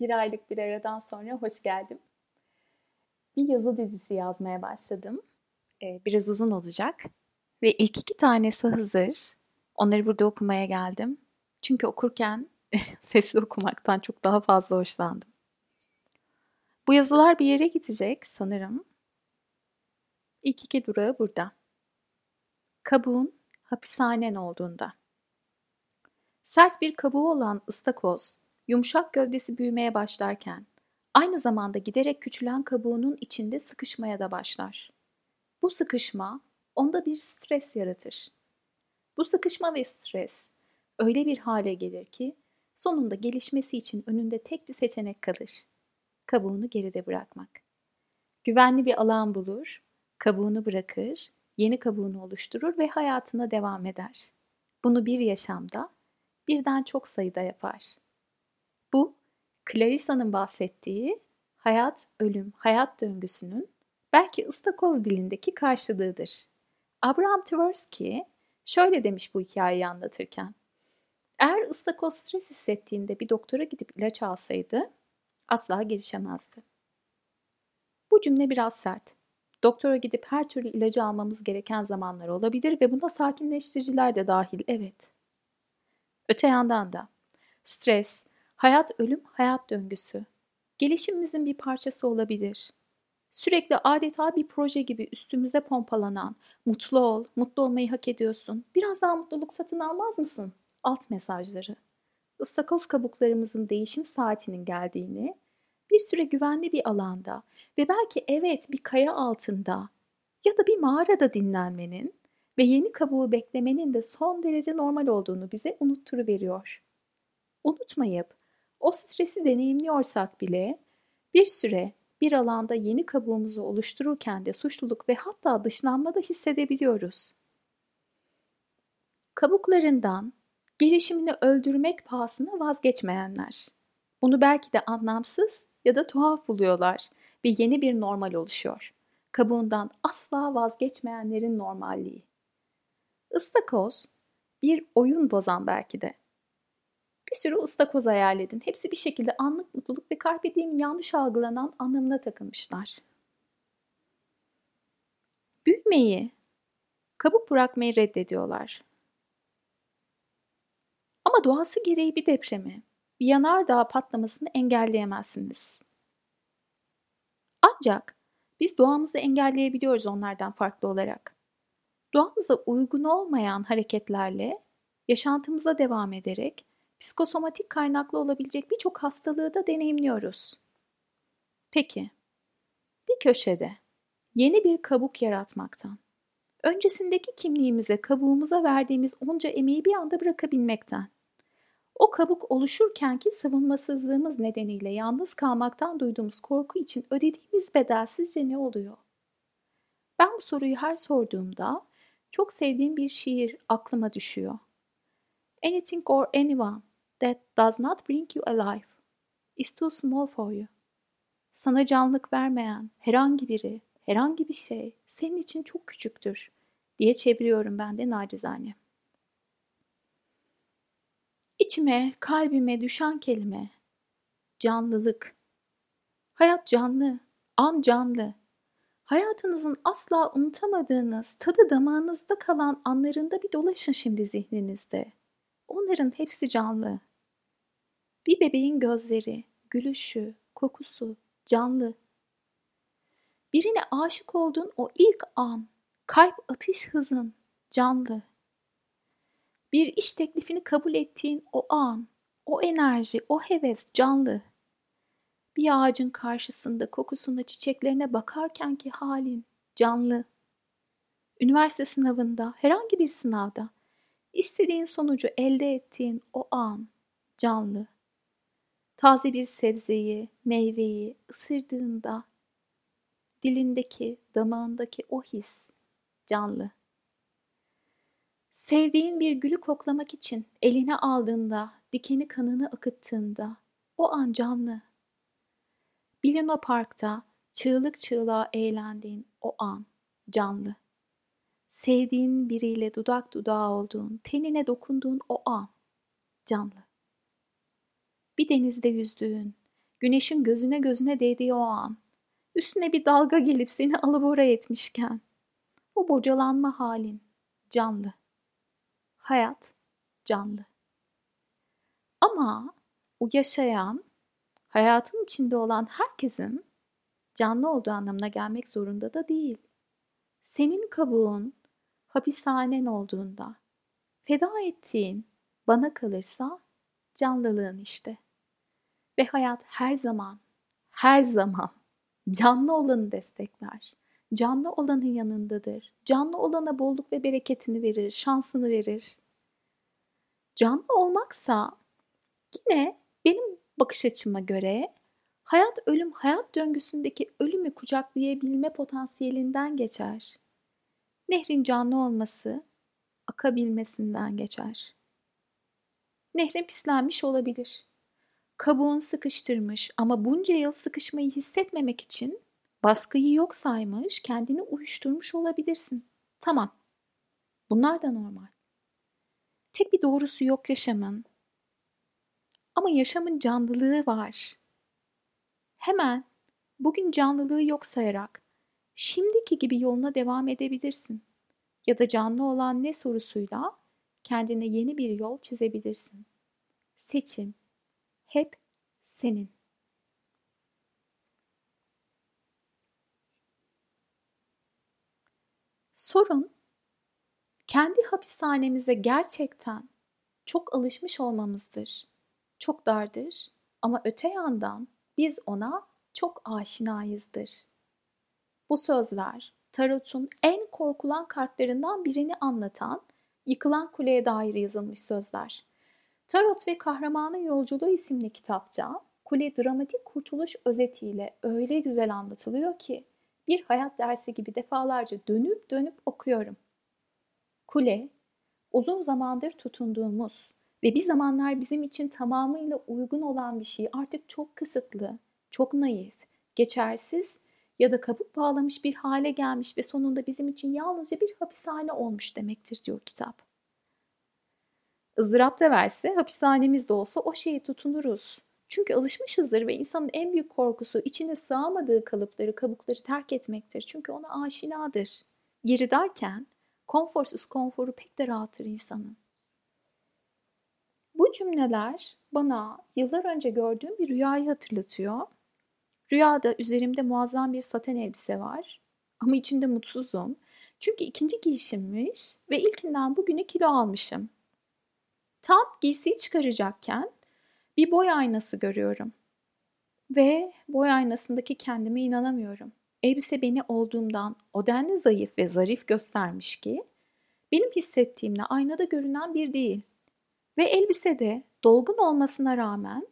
Bir aylık bir aradan sonra hoş geldim. Bir yazı dizisi yazmaya başladım. Ee, biraz uzun olacak. Ve ilk iki tanesi hazır. Onları burada okumaya geldim. Çünkü okurken sesli okumaktan çok daha fazla hoşlandım. Bu yazılar bir yere gidecek sanırım. İlk iki durağı burada. Kabuğun hapishanen olduğunda. Sert bir kabuğu olan ıstakoz, yumuşak gövdesi büyümeye başlarken, aynı zamanda giderek küçülen kabuğunun içinde sıkışmaya da başlar. Bu sıkışma onda bir stres yaratır. Bu sıkışma ve stres öyle bir hale gelir ki sonunda gelişmesi için önünde tek bir seçenek kalır. Kabuğunu geride bırakmak. Güvenli bir alan bulur, kabuğunu bırakır, yeni kabuğunu oluşturur ve hayatına devam eder. Bunu bir yaşamda birden çok sayıda yapar. Bu, Clarissa'nın bahsettiği hayat, ölüm, hayat döngüsünün belki ıstakoz dilindeki karşılığıdır. Abraham Tversky şöyle demiş bu hikayeyi anlatırken. Eğer ıstakoz stres hissettiğinde bir doktora gidip ilaç alsaydı asla gelişemezdi. Bu cümle biraz sert. Doktora gidip her türlü ilacı almamız gereken zamanlar olabilir ve buna sakinleştiriciler de dahil, evet. Öte yandan da stres, hayat ölüm, hayat döngüsü gelişimimizin bir parçası olabilir. Sürekli adeta bir proje gibi üstümüze pompalanan, mutlu ol, mutlu olmayı hak ediyorsun, biraz daha mutluluk satın almaz mısın? Alt mesajları. Istakoz kabuklarımızın değişim saatinin geldiğini, bir süre güvenli bir alanda ve belki evet bir kaya altında ya da bir mağarada dinlenmenin ve yeni kabuğu beklemenin de son derece normal olduğunu bize unutturuveriyor. Unutmayıp o stresi deneyimliyorsak bile bir süre bir alanda yeni kabuğumuzu oluştururken de suçluluk ve hatta dışlanma da hissedebiliyoruz. Kabuklarından gelişimini öldürmek pahasına vazgeçmeyenler. Bunu belki de anlamsız ya da tuhaf buluyorlar ve yeni bir normal oluşuyor. Kabuğundan asla vazgeçmeyenlerin normalliği. Istakoz bir oyun bozan belki de. Bir sürü ıstakoz hayal edin. Hepsi bir şekilde anlık mutluluk ve carpe diem yanlış algılanan anlamına takılmışlar. Büyümeyi, kabuk bırakmayı reddediyorlar. Ama doğası gereği bir depremi, bir yanardağ patlamasını engelleyemezsiniz. Ancak biz doğamızı engelleyebiliyoruz onlardan farklı olarak. Doğamıza uygun olmayan hareketlerle yaşantımıza devam ederek psikosomatik kaynaklı olabilecek birçok hastalığı da deneyimliyoruz. Peki, bir köşede yeni bir kabuk yaratmaktan, öncesindeki kimliğimize, kabuğumuza verdiğimiz onca emeği bir anda bırakabilmekten, o kabuk oluşurkenki savunmasızlığımız nedeniyle yalnız kalmaktan duyduğumuz korku için ödediğimiz bedel sizce ne oluyor? Ben bu soruyu her sorduğumda çok sevdiğim bir şiir aklıma düşüyor. Anything or anyone that does not bring you alive is too small for you. Sana canlılık vermeyen herhangi biri, herhangi bir şey senin için çok küçüktür diye çeviriyorum ben de nacizane. İçime, kalbime düşen kelime canlılık. Hayat canlı, an canlı. Hayatınızın asla unutamadığınız, tadı damağınızda kalan anlarında bir dolaşın şimdi zihninizde. Onların hepsi canlı. Bir bebeğin gözleri, gülüşü, kokusu canlı. Birine aşık olduğun o ilk an, kalp atış hızın canlı. Bir iş teklifini kabul ettiğin o an, o enerji, o heves canlı. Bir ağacın karşısında kokusuna, çiçeklerine bakarken ki halin canlı. Üniversite sınavında, herhangi bir sınavda istediğin sonucu elde ettiğin o an canlı. Taze bir sebzeyi, meyveyi ısırdığında dilindeki, damağındaki o his canlı. Sevdiğin bir gülü koklamak için eline aldığında, dikeni kanını akıttığında o an canlı. Bilino Park'ta çığlık çığlığa eğlendiğin o an canlı. Sevdiğin biriyle dudak dudağa olduğun, tenine dokunduğun o an canlı. Bir denizde yüzdüğün, Güneşin gözüne gözüne değdiği o an. Üstüne bir dalga gelip seni alabora etmişken. O bocalanma halin canlı. Hayat canlı. Ama o yaşayan, hayatın içinde olan herkesin canlı olduğu anlamına gelmek zorunda da değil. Senin kabuğun hapishanen olduğunda feda ettiğin bana kalırsa canlılığın işte. Ve hayat her zaman, her zaman canlı olanı destekler. Canlı olanın yanındadır. Canlı olana bolluk ve bereketini verir, şansını verir. Canlı olmaksa yine benim bakış açıma göre hayat ölüm hayat döngüsündeki ölümü kucaklayabilme potansiyelinden geçer. Nehrin canlı olması akabilmesinden geçer. Nehrin pislenmiş olabilir. Kabuğun sıkıştırmış ama bunca yıl sıkışmayı hissetmemek için baskıyı yok saymış, kendini uyuşturmuş olabilirsin. Tamam. Bunlar da normal. Tek bir doğrusu yok yaşamın. Ama yaşamın canlılığı var. Hemen bugün canlılığı yok sayarak şimdiki gibi yoluna devam edebilirsin. Ya da canlı olan ne sorusuyla kendine yeni bir yol çizebilirsin. Seçim hep senin. Sorun kendi hapishanemize gerçekten çok alışmış olmamızdır. Çok dardır ama öte yandan biz ona çok aşinayızdır. Bu sözler Tarot'un en korkulan kartlarından birini anlatan Yıkılan Kuleye dair yazılmış sözler. Tarot ve Kahramanın Yolculuğu isimli kitapta kule dramatik kurtuluş özetiyle öyle güzel anlatılıyor ki bir hayat dersi gibi defalarca dönüp dönüp okuyorum. Kule, uzun zamandır tutunduğumuz ve bir zamanlar bizim için tamamıyla uygun olan bir şey artık çok kısıtlı, çok naif, geçersiz ya da kabuk bağlamış bir hale gelmiş ve sonunda bizim için yalnızca bir hapishane olmuş demektir diyor kitap. Izdırap da verse hapishanemiz de olsa o şeye tutunuruz. Çünkü alışmışızdır ve insanın en büyük korkusu içine sığamadığı kalıpları, kabukları terk etmektir. Çünkü ona aşinadır. Geri derken konforsuz konforu pek de rahattır insanın. Bu cümleler bana yıllar önce gördüğüm bir rüyayı hatırlatıyor. Rüyada üzerimde muazzam bir saten elbise var ama içinde mutsuzum. Çünkü ikinci giyişimmiş ve ilkinden bugüne kilo almışım. Tam giysiyi çıkaracakken bir boy aynası görüyorum. Ve boy aynasındaki kendime inanamıyorum. Elbise beni olduğumdan o denli zayıf ve zarif göstermiş ki benim hissettiğimle aynada görünen bir değil. Ve elbisede dolgun olmasına rağmen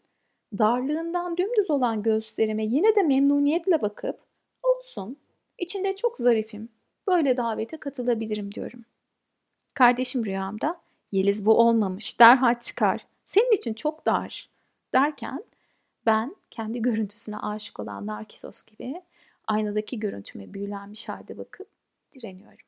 darlığından dümdüz olan göğüslerime yine de memnuniyetle bakıp olsun içinde çok zarifim böyle davete katılabilirim diyorum. Kardeşim rüyamda Yeliz bu olmamış derhal çıkar senin için çok dar derken ben kendi görüntüsüne aşık olan Narkisos gibi aynadaki görüntüme büyülenmiş halde bakıp direniyorum.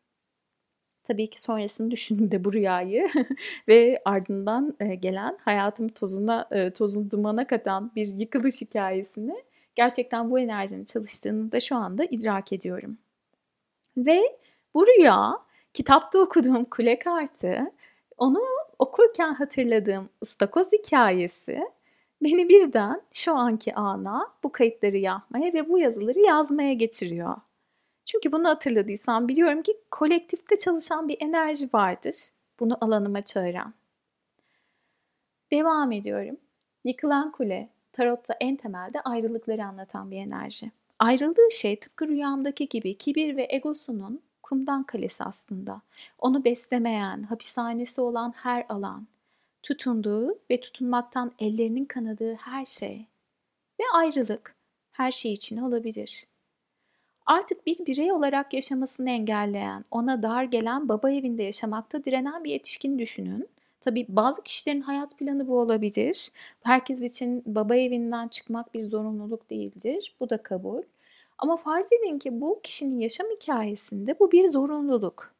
Tabii ki sonrasını düşündüğümde bu rüyayı ve ardından gelen hayatım tozuna tozun dumana katan bir yıkılış hikayesini gerçekten bu enerjinin çalıştığını da şu anda idrak ediyorum. Ve bu rüya kitapta okuduğum kule kartı onu okurken hatırladığım ıstakoz hikayesi beni birden şu anki ana bu kayıtları yapmaya ve bu yazıları yazmaya getiriyor. Çünkü bunu hatırladıysam biliyorum ki kolektifte çalışan bir enerji vardır. Bunu alanıma çağıran. Devam ediyorum. Yıkılan kule, tarotta en temelde ayrılıkları anlatan bir enerji. Ayrıldığı şey tıpkı rüyamdaki gibi kibir ve egosunun kumdan kalesi aslında. Onu beslemeyen, hapishanesi olan her alan, tutunduğu ve tutunmaktan ellerinin kanadığı her şey ve ayrılık her şey için olabilir. Artık bir birey olarak yaşamasını engelleyen, ona dar gelen baba evinde yaşamakta direnen bir yetişkin düşünün. Tabi bazı kişilerin hayat planı bu olabilir. Herkes için baba evinden çıkmak bir zorunluluk değildir. Bu da kabul. Ama farz edin ki bu kişinin yaşam hikayesinde bu bir zorunluluk.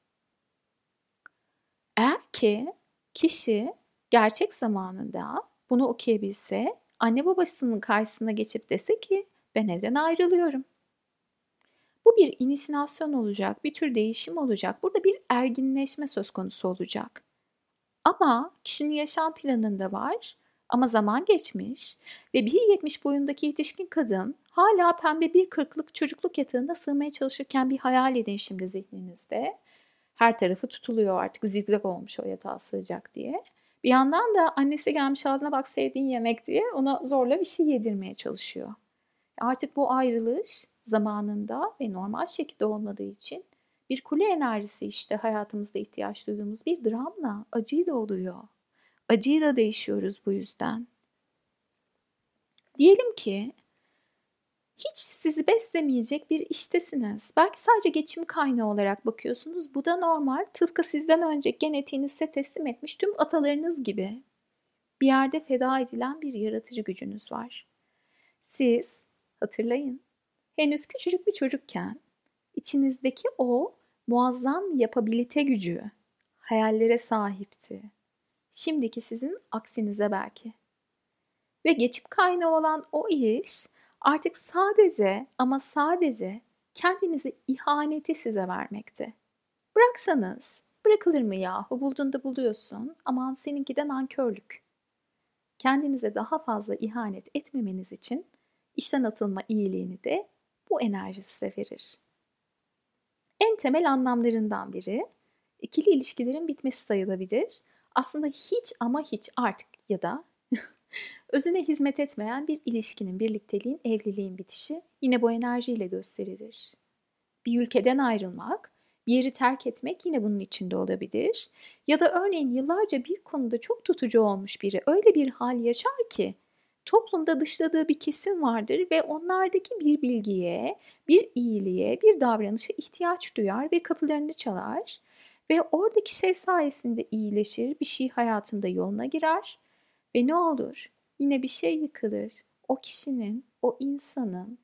Eğer ki kişi gerçek zamanında bunu okuyabilse anne babasının karşısına geçip dese ki ben evden ayrılıyorum. Bu bir inisinasyon olacak, bir tür değişim olacak. Burada bir erginleşme söz konusu olacak. Ama kişinin yaşam planında var ama zaman geçmiş ve 1.70 boyundaki yetişkin kadın hala pembe bir kırklık çocukluk yatağında sığmaya çalışırken bir hayal edin şimdi zihninizde. Her tarafı tutuluyor artık zigzag olmuş o yatağa sığacak diye. Bir yandan da annesi gelmiş ağzına bak sevdiğin yemek diye ona zorla bir şey yedirmeye çalışıyor. Artık bu ayrılış zamanında ve normal şekilde olmadığı için bir kule enerjisi işte hayatımızda ihtiyaç duyduğumuz bir dramla, acıyla oluyor. Acıyla değişiyoruz bu yüzden. Diyelim ki hiç sizi beslemeyecek bir iştesiniz. Belki sadece geçim kaynağı olarak bakıyorsunuz. Bu da normal. Tıpkı sizden önce genetiğiniz teslim etmiş tüm atalarınız gibi. Bir yerde feda edilen bir yaratıcı gücünüz var. Siz hatırlayın. Henüz küçücük bir çocukken içinizdeki o muazzam yapabilite gücü hayallere sahipti. Şimdiki sizin aksinize belki. Ve geçip kaynağı olan o iş artık sadece ama sadece kendinizi ihaneti size vermekti. Bıraksanız, bırakılır mı yahu bulduğunda buluyorsun aman seninki de nankörlük. Kendinize daha fazla ihanet etmemeniz için işten atılma iyiliğini de bu enerji size verir. En temel anlamlarından biri ikili ilişkilerin bitmesi sayılabilir. Aslında hiç ama hiç artık ya da özüne hizmet etmeyen bir ilişkinin, birlikteliğin, evliliğin bitişi yine bu enerjiyle gösterilir. Bir ülkeden ayrılmak, bir yeri terk etmek yine bunun içinde olabilir. Ya da örneğin yıllarca bir konuda çok tutucu olmuş biri öyle bir hal yaşar ki toplumda dışladığı bir kesim vardır ve onlardaki bir bilgiye, bir iyiliğe, bir davranışa ihtiyaç duyar ve kapılarını çalar ve oradaki şey sayesinde iyileşir, bir şey hayatında yoluna girer ve ne olur? Yine bir şey yıkılır. O kişinin, o insanın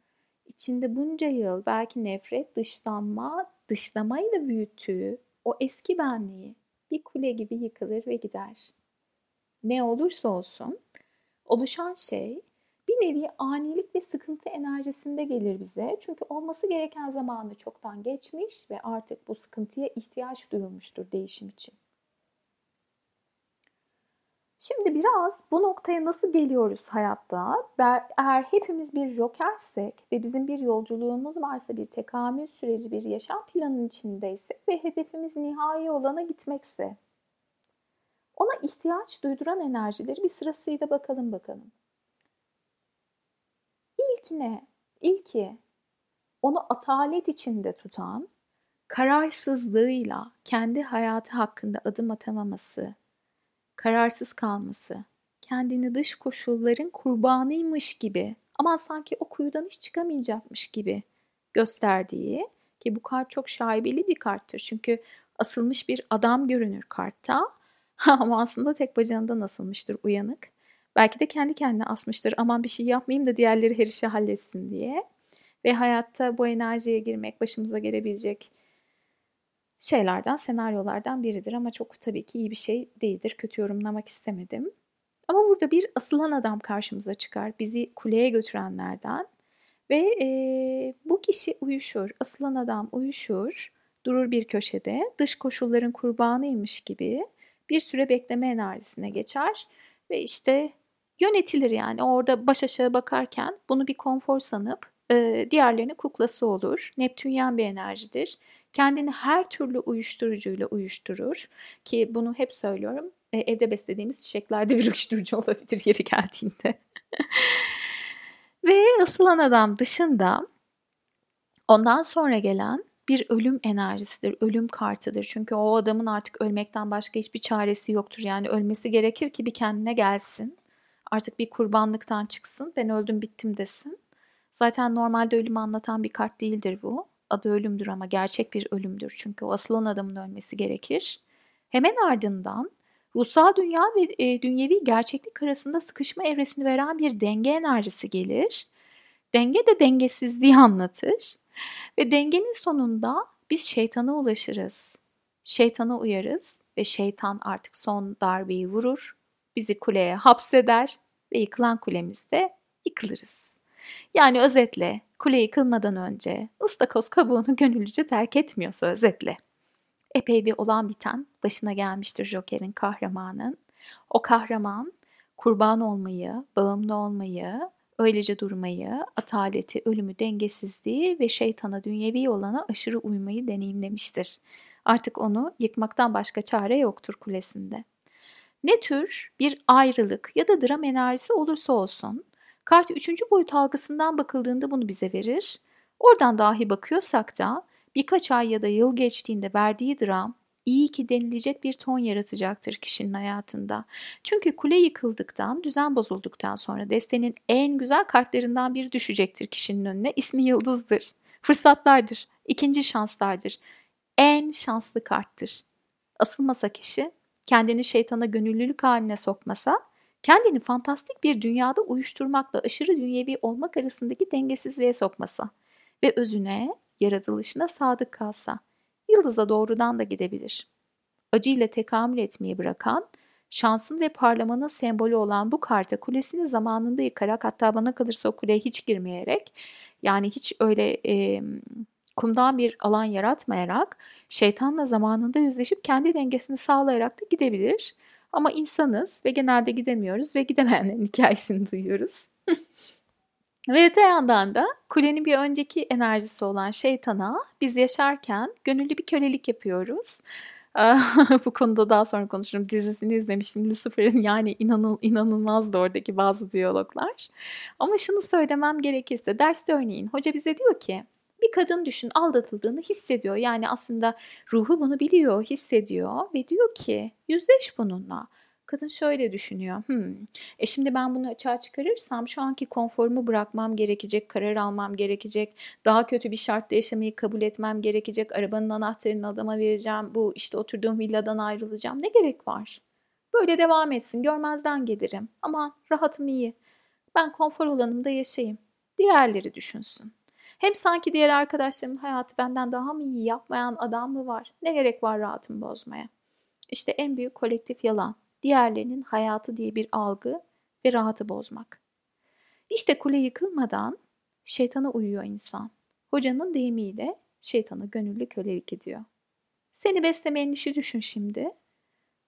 içinde bunca yıl belki nefret, dışlanma, dışlamayla büyüttüğü o eski benliği bir kule gibi yıkılır ve gider. Ne olursa olsun oluşan şey bir nevi anilik ve sıkıntı enerjisinde gelir bize. Çünkü olması gereken zamanı çoktan geçmiş ve artık bu sıkıntıya ihtiyaç duyulmuştur değişim için. Şimdi biraz bu noktaya nasıl geliyoruz hayatta? Eğer hepimiz bir jokersek ve bizim bir yolculuğumuz varsa, bir tekamül süreci, bir yaşam planının içindeysek ve hedefimiz nihai olana gitmekse, ona ihtiyaç duyduran enerjileri bir sırasıyla bakalım bakalım. İlk ne? İlki onu atalet içinde tutan, kararsızlığıyla kendi hayatı hakkında adım atamaması, kararsız kalması, kendini dış koşulların kurbanıymış gibi ama sanki o kuyudan hiç çıkamayacakmış gibi gösterdiği ki bu kart çok şaibeli bir karttır. Çünkü asılmış bir adam görünür kartta ama aslında tek bacağından asılmıştır uyanık. Belki de kendi kendine asmıştır aman bir şey yapmayayım da diğerleri her işi halletsin diye. Ve hayatta bu enerjiye girmek başımıza gelebilecek şeylerden, senaryolardan biridir ama çok tabii ki iyi bir şey değildir. Kötü yorumlamak istemedim. Ama burada bir asılan adam karşımıza çıkar. Bizi kuleye götürenlerden. Ve e, bu kişi uyuşur. Asılan adam uyuşur. Durur bir köşede. Dış koşulların kurbanıymış gibi bir süre bekleme enerjisine geçer. Ve işte yönetilir yani. Orada baş aşağı bakarken bunu bir konfor sanıp e, diğerlerinin kuklası olur. Neptünyen bir enerjidir. Kendini her türlü uyuşturucuyla uyuşturur ki bunu hep söylüyorum. E, evde beslediğimiz çiçeklerde bir uyuşturucu olabilir yeri geldiğinde. Ve asılan adam dışında ondan sonra gelen bir ölüm enerjisidir, ölüm kartıdır. Çünkü o adamın artık ölmekten başka hiçbir çaresi yoktur. Yani ölmesi gerekir ki bir kendine gelsin. Artık bir kurbanlıktan çıksın, ben öldüm bittim desin. Zaten normalde ölümü anlatan bir kart değildir bu. Adı ölümdür ama gerçek bir ölümdür. Çünkü o asılan adamın ölmesi gerekir. Hemen ardından ruhsal dünya ve e, dünyevi gerçeklik arasında sıkışma evresini veren bir denge enerjisi gelir. Denge de dengesizliği anlatır. Ve dengenin sonunda biz şeytana ulaşırız. Şeytana uyarız ve şeytan artık son darbeyi vurur. Bizi kuleye hapseder ve yıkılan kulemizde yıkılırız. Yani özetle kule yıkılmadan önce ıstakoz kabuğunu gönüllüce terk etmiyorsa özetle. Epey bir olan biten başına gelmiştir Joker'in kahramanın. O kahraman kurban olmayı, bağımlı olmayı, öylece durmayı, ataleti, ölümü, dengesizliği ve şeytana dünyevi olana aşırı uymayı deneyimlemiştir. Artık onu yıkmaktan başka çare yoktur kulesinde. Ne tür bir ayrılık ya da dram enerjisi olursa olsun, kart üçüncü boyut algısından bakıldığında bunu bize verir. Oradan dahi bakıyorsak da birkaç ay ya da yıl geçtiğinde verdiği dram iyi ki denilecek bir ton yaratacaktır kişinin hayatında. Çünkü kule yıkıldıktan, düzen bozulduktan sonra destenin en güzel kartlarından biri düşecektir kişinin önüne. İsmi yıldızdır. Fırsatlardır, ikinci şanslardır. En şanslı karttır. Asılmasa kişi kendini şeytana gönüllülük haline sokmasa, kendini fantastik bir dünyada uyuşturmakla aşırı dünyevi olmak arasındaki dengesizliğe sokmasa ve özüne, yaratılışına sadık kalsa, yıldıza doğrudan da gidebilir. Acıyla tekamül etmeyi bırakan, şansın ve parlamanın sembolü olan bu karta kulesini zamanında yıkarak hatta bana kalırsa o kuleye hiç girmeyerek yani hiç öyle e, kumdan bir alan yaratmayarak şeytanla zamanında yüzleşip kendi dengesini sağlayarak da gidebilir. Ama insanız ve genelde gidemiyoruz ve gidemeyenlerin hikayesini duyuyoruz. ve öte yandan da kulenin bir önceki enerjisi olan şeytana biz yaşarken gönüllü bir kölelik yapıyoruz. Bu konuda daha sonra konuşurum. Dizisini izlemiştim. Lucifer'in yani inanıl, inanılmazdı oradaki bazı diyaloglar. Ama şunu söylemem gerekirse derste örneğin hoca bize diyor ki bir kadın düşün aldatıldığını hissediyor. Yani aslında ruhu bunu biliyor, hissediyor ve diyor ki yüzleş bununla. Kadın şöyle düşünüyor. Hmm, e şimdi ben bunu açığa çıkarırsam şu anki konforumu bırakmam gerekecek, karar almam gerekecek, daha kötü bir şartta yaşamayı kabul etmem gerekecek, arabanın anahtarını adama vereceğim, bu işte oturduğum villadan ayrılacağım. Ne gerek var? Böyle devam etsin, görmezden gelirim. Ama rahatım iyi. Ben konfor alanımda yaşayayım. Diğerleri düşünsün. Hem sanki diğer arkadaşlarımın hayatı benden daha mı iyi yapmayan adam mı var? Ne gerek var rahatımı bozmaya? İşte en büyük kolektif yalan. Diğerlerinin hayatı diye bir algı ve rahatı bozmak. İşte kule yıkılmadan şeytana uyuyor insan. Hocanın deyimiyle şeytana gönüllü kölelik ediyor. Seni beslemeyen işi düşün şimdi.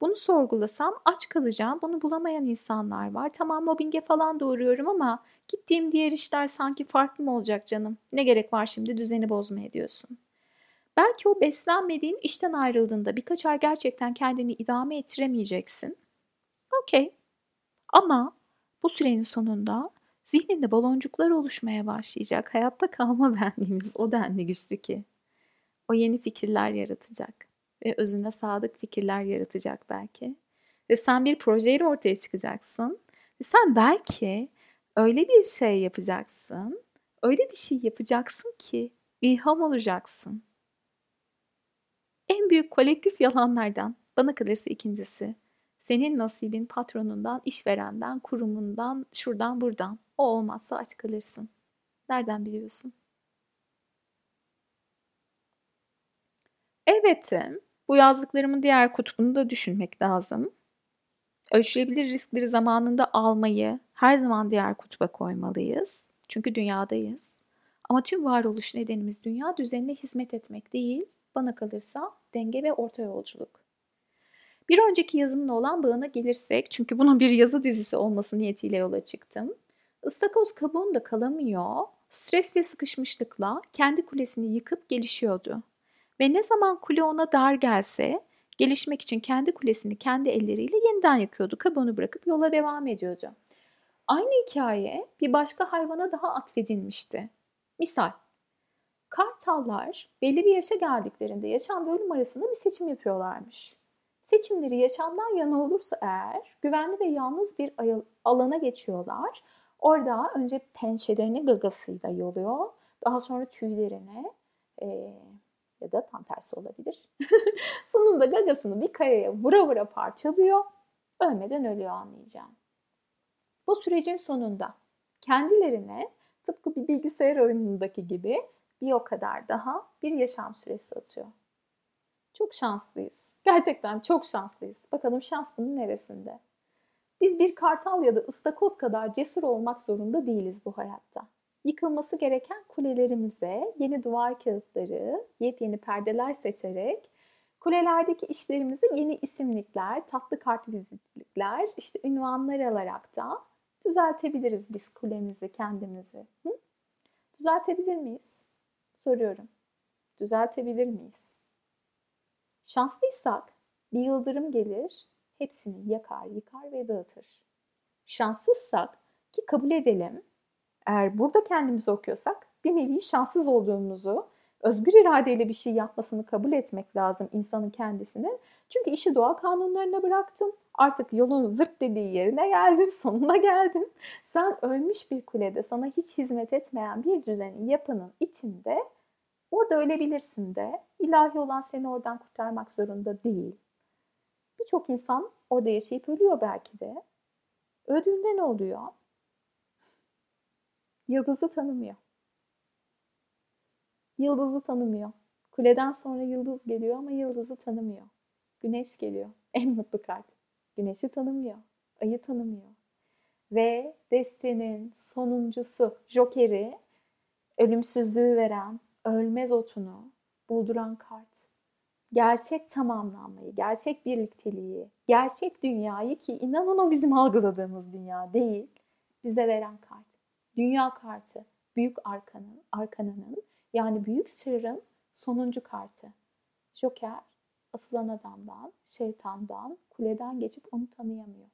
Bunu sorgulasam aç kalacağım. Bunu bulamayan insanlar var. Tamam mobbinge falan da uğruyorum ama gittiğim diğer işler sanki farklı mı olacak canım? Ne gerek var şimdi düzeni bozmaya diyorsun. Belki o beslenmediğin işten ayrıldığında birkaç ay gerçekten kendini idame ettiremeyeceksin. Okey. Ama bu sürenin sonunda zihninde baloncuklar oluşmaya başlayacak. Hayatta kalma benliğimiz o denli güçlü ki. O yeni fikirler yaratacak ve özüne sadık fikirler yaratacak belki. Ve sen bir projeyle ortaya çıkacaksın. Ve sen belki öyle bir şey yapacaksın, öyle bir şey yapacaksın ki ilham olacaksın. En büyük kolektif yalanlardan bana kalırsa ikincisi. Senin nasibin patronundan, işverenden, kurumundan, şuradan buradan. O olmazsa aç kalırsın. Nereden biliyorsun? Elbette bu yazdıklarımın diğer kutbunu da düşünmek lazım. Ölçülebilir riskleri zamanında almayı her zaman diğer kutba koymalıyız. Çünkü dünyadayız. Ama tüm varoluş nedenimiz dünya düzenine hizmet etmek değil, bana kalırsa denge ve orta yolculuk. Bir önceki yazımla olan bağına gelirsek, çünkü bunun bir yazı dizisi olması niyetiyle yola çıktım. Istakoz kabuğunda kalamıyor, stres ve sıkışmışlıkla kendi kulesini yıkıp gelişiyordu. Ve ne zaman kule ona dar gelse gelişmek için kendi kulesini kendi elleriyle yeniden yakıyordu. Kabuğunu bırakıp yola devam ediyordu. Aynı hikaye bir başka hayvana daha atfedilmişti. Misal, kartallar belli bir yaşa geldiklerinde yaşam ve ölüm arasında bir seçim yapıyorlarmış. Seçimleri yaşamdan yana olursa eğer güvenli ve yalnız bir alana geçiyorlar. Orada önce pençelerini gagasıyla yoluyor. Daha sonra tüylerini, e, ya da tam tersi olabilir. Sonunda gagasını bir kayaya vura vura parçalıyor. Ölmeden ölüyor anlayacağım. Bu sürecin sonunda kendilerine tıpkı bir bilgisayar oyunundaki gibi bir o kadar daha bir yaşam süresi atıyor. Çok şanslıyız. Gerçekten çok şanslıyız. Bakalım şans bunun neresinde? Biz bir kartal ya da ıstakoz kadar cesur olmak zorunda değiliz bu hayatta. Yıkılması gereken kulelerimize yeni duvar kağıtları, yepyeni perdeler seçerek kulelerdeki işlerimizi yeni isimlikler, tatlı kart vizitlikler, işte ünvanlar alarak da düzeltebiliriz biz kulemizi, kendimizi. Hı? Düzeltebilir miyiz? Soruyorum. Düzeltebilir miyiz? Şanslıysak bir yıldırım gelir, hepsini yakar, yıkar ve dağıtır. Şanssızsak ki kabul edelim, eğer burada kendimizi okuyorsak bir nevi şanssız olduğumuzu, özgür iradeyle bir şey yapmasını kabul etmek lazım insanın kendisine. Çünkü işi doğa kanunlarına bıraktın. Artık yolun zırt dediği yerine geldin, sonuna geldin. Sen ölmüş bir kulede sana hiç hizmet etmeyen bir düzenin, yapının içinde orada ölebilirsin de. İlahi olan seni oradan kurtarmak zorunda değil. Birçok insan orada yaşayıp ölüyor belki de. Öldüğünde ne oluyor? Yıldızı tanımıyor. Yıldızı tanımıyor. Kuleden sonra yıldız geliyor ama yıldızı tanımıyor. Güneş geliyor. En mutlu kart. Güneşi tanımıyor. Ayı tanımıyor. Ve destenin sonuncusu Joker'i ölümsüzlüğü veren, ölmez otunu bulduran kart. Gerçek tamamlanmayı, gerçek birlikteliği, gerçek dünyayı ki inanın o bizim algıladığımız dünya değil, bize veren kart. Dünya kartı, büyük arkanın, arkanının yani büyük sırrın sonuncu kartı. Joker asılan adamdan, şeytandan, kuleden geçip onu tanıyamıyor.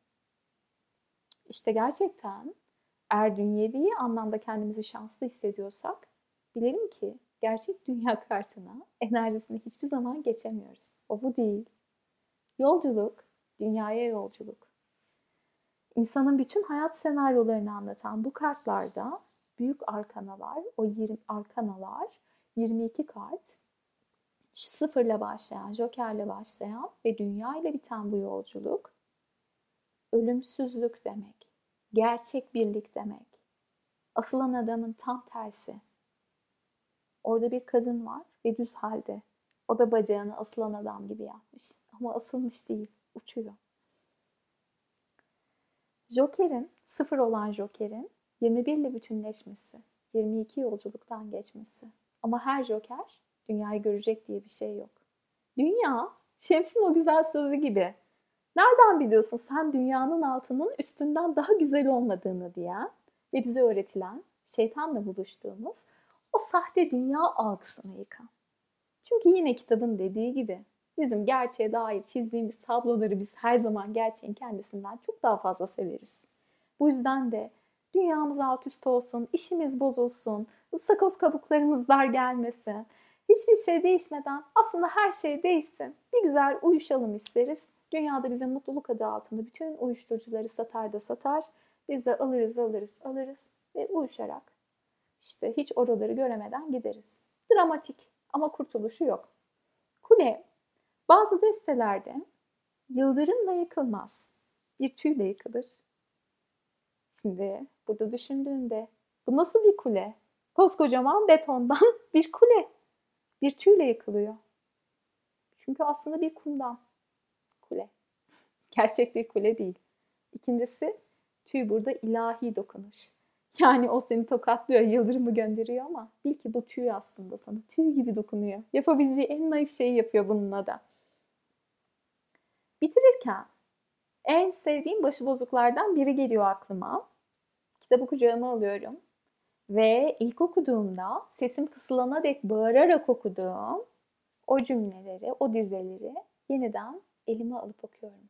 İşte gerçekten eğer dünyevi anlamda kendimizi şanslı hissediyorsak bilelim ki gerçek dünya kartına enerjisini hiçbir zaman geçemiyoruz. O bu değil. Yolculuk, dünyaya yolculuk. İnsanın bütün hayat senaryolarını anlatan bu kartlarda büyük arkanalar, o 20 arkanalar 22 kart sıfırla başlayan, jokerle başlayan ve dünya ile biten bu yolculuk ölümsüzlük demek. Gerçek birlik demek. Asılan adamın tam tersi. Orada bir kadın var ve düz halde. O da bacağını asılan adam gibi yapmış. Ama asılmış değil, uçuyor. Joker'in, sıfır olan Joker'in 21 ile bütünleşmesi, 22 yolculuktan geçmesi. Ama her Joker dünyayı görecek diye bir şey yok. Dünya, Şems'in o güzel sözü gibi. Nereden biliyorsun sen dünyanın altının üstünden daha güzel olmadığını diyen ve bize öğretilen, şeytanla buluştuğumuz o sahte dünya algısını yıkan. Çünkü yine kitabın dediği gibi bizim gerçeğe dair çizdiğimiz tabloları biz her zaman gerçeğin kendisinden çok daha fazla severiz. Bu yüzden de dünyamız alt üst olsun, işimiz bozulsun, ıstakoz kabuklarımız dar gelmesin. Hiçbir şey değişmeden aslında her şey değişsin. Bir güzel uyuşalım isteriz. Dünyada bize mutluluk adı altında bütün uyuşturucuları satar da satar. Biz de alırız alırız alırız ve uyuşarak işte hiç oraları göremeden gideriz. Dramatik ama kurtuluşu yok. Kule bazı destelerde yıldırımla yıkılmaz. Bir tüyle yıkılır. Şimdi burada düşündüğünde bu nasıl bir kule? Koskocaman betondan bir kule. Bir tüyle yıkılıyor. Çünkü aslında bir kumdan kule. Gerçek bir kule değil. İkincisi tüy burada ilahi dokunuş. Yani o seni tokatlıyor, yıldırımı gönderiyor ama bil ki bu tüy aslında sana. Tüy gibi dokunuyor. Yapabileceği en naif şeyi yapıyor bununla da. Bitirirken en sevdiğim başıbozuklardan biri geliyor aklıma. Kitabı kucağıma alıyorum. Ve ilk okuduğumda sesim kısılana dek bağırarak okuduğum o cümleleri, o dizeleri yeniden elime alıp okuyorum.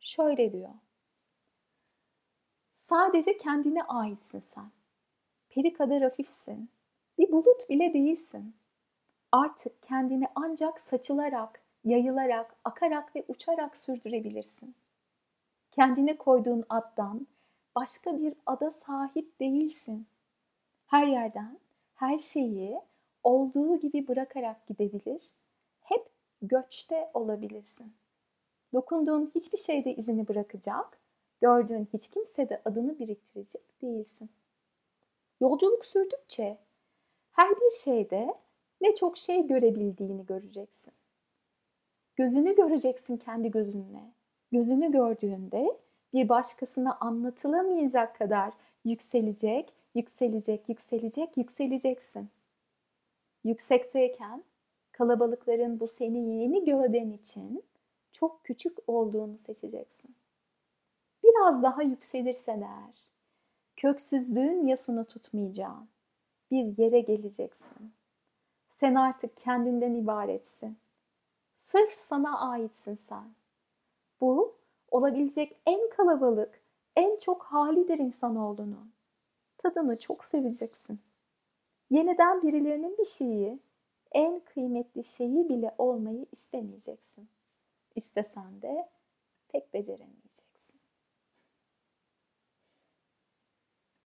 Şöyle diyor. Sadece kendine aitsin sen. Peri kadar hafifsin. Bir bulut bile değilsin. Artık kendini ancak saçılarak, yayılarak, akarak ve uçarak sürdürebilirsin. Kendine koyduğun addan başka bir ada sahip değilsin. Her yerden her şeyi olduğu gibi bırakarak gidebilir, hep göçte olabilirsin. Dokunduğun hiçbir şeyde izini bırakacak, gördüğün hiç kimsede adını biriktirecek değilsin. Yolculuk sürdükçe her bir şeyde ne çok şey görebildiğini göreceksin. Gözünü göreceksin kendi gözünle. Gözünü gördüğünde bir başkasına anlatılamayacak kadar yükselecek, yükselecek, yükselecek, yükseleceksin. Yüksekteyken kalabalıkların bu seni yeni gövden için çok küçük olduğunu seçeceksin. Biraz daha yükselirsen eğer, köksüzlüğün yasını tutmayacağın bir yere geleceksin. Sen artık kendinden ibaretsin. Sırf sana aitsin sen. Bu olabilecek en kalabalık, en çok halidir insanoğlunun. Tadını çok seveceksin. Yeniden birilerinin bir şeyi, en kıymetli şeyi bile olmayı istemeyeceksin. İstesen de pek beceremeyeceksin.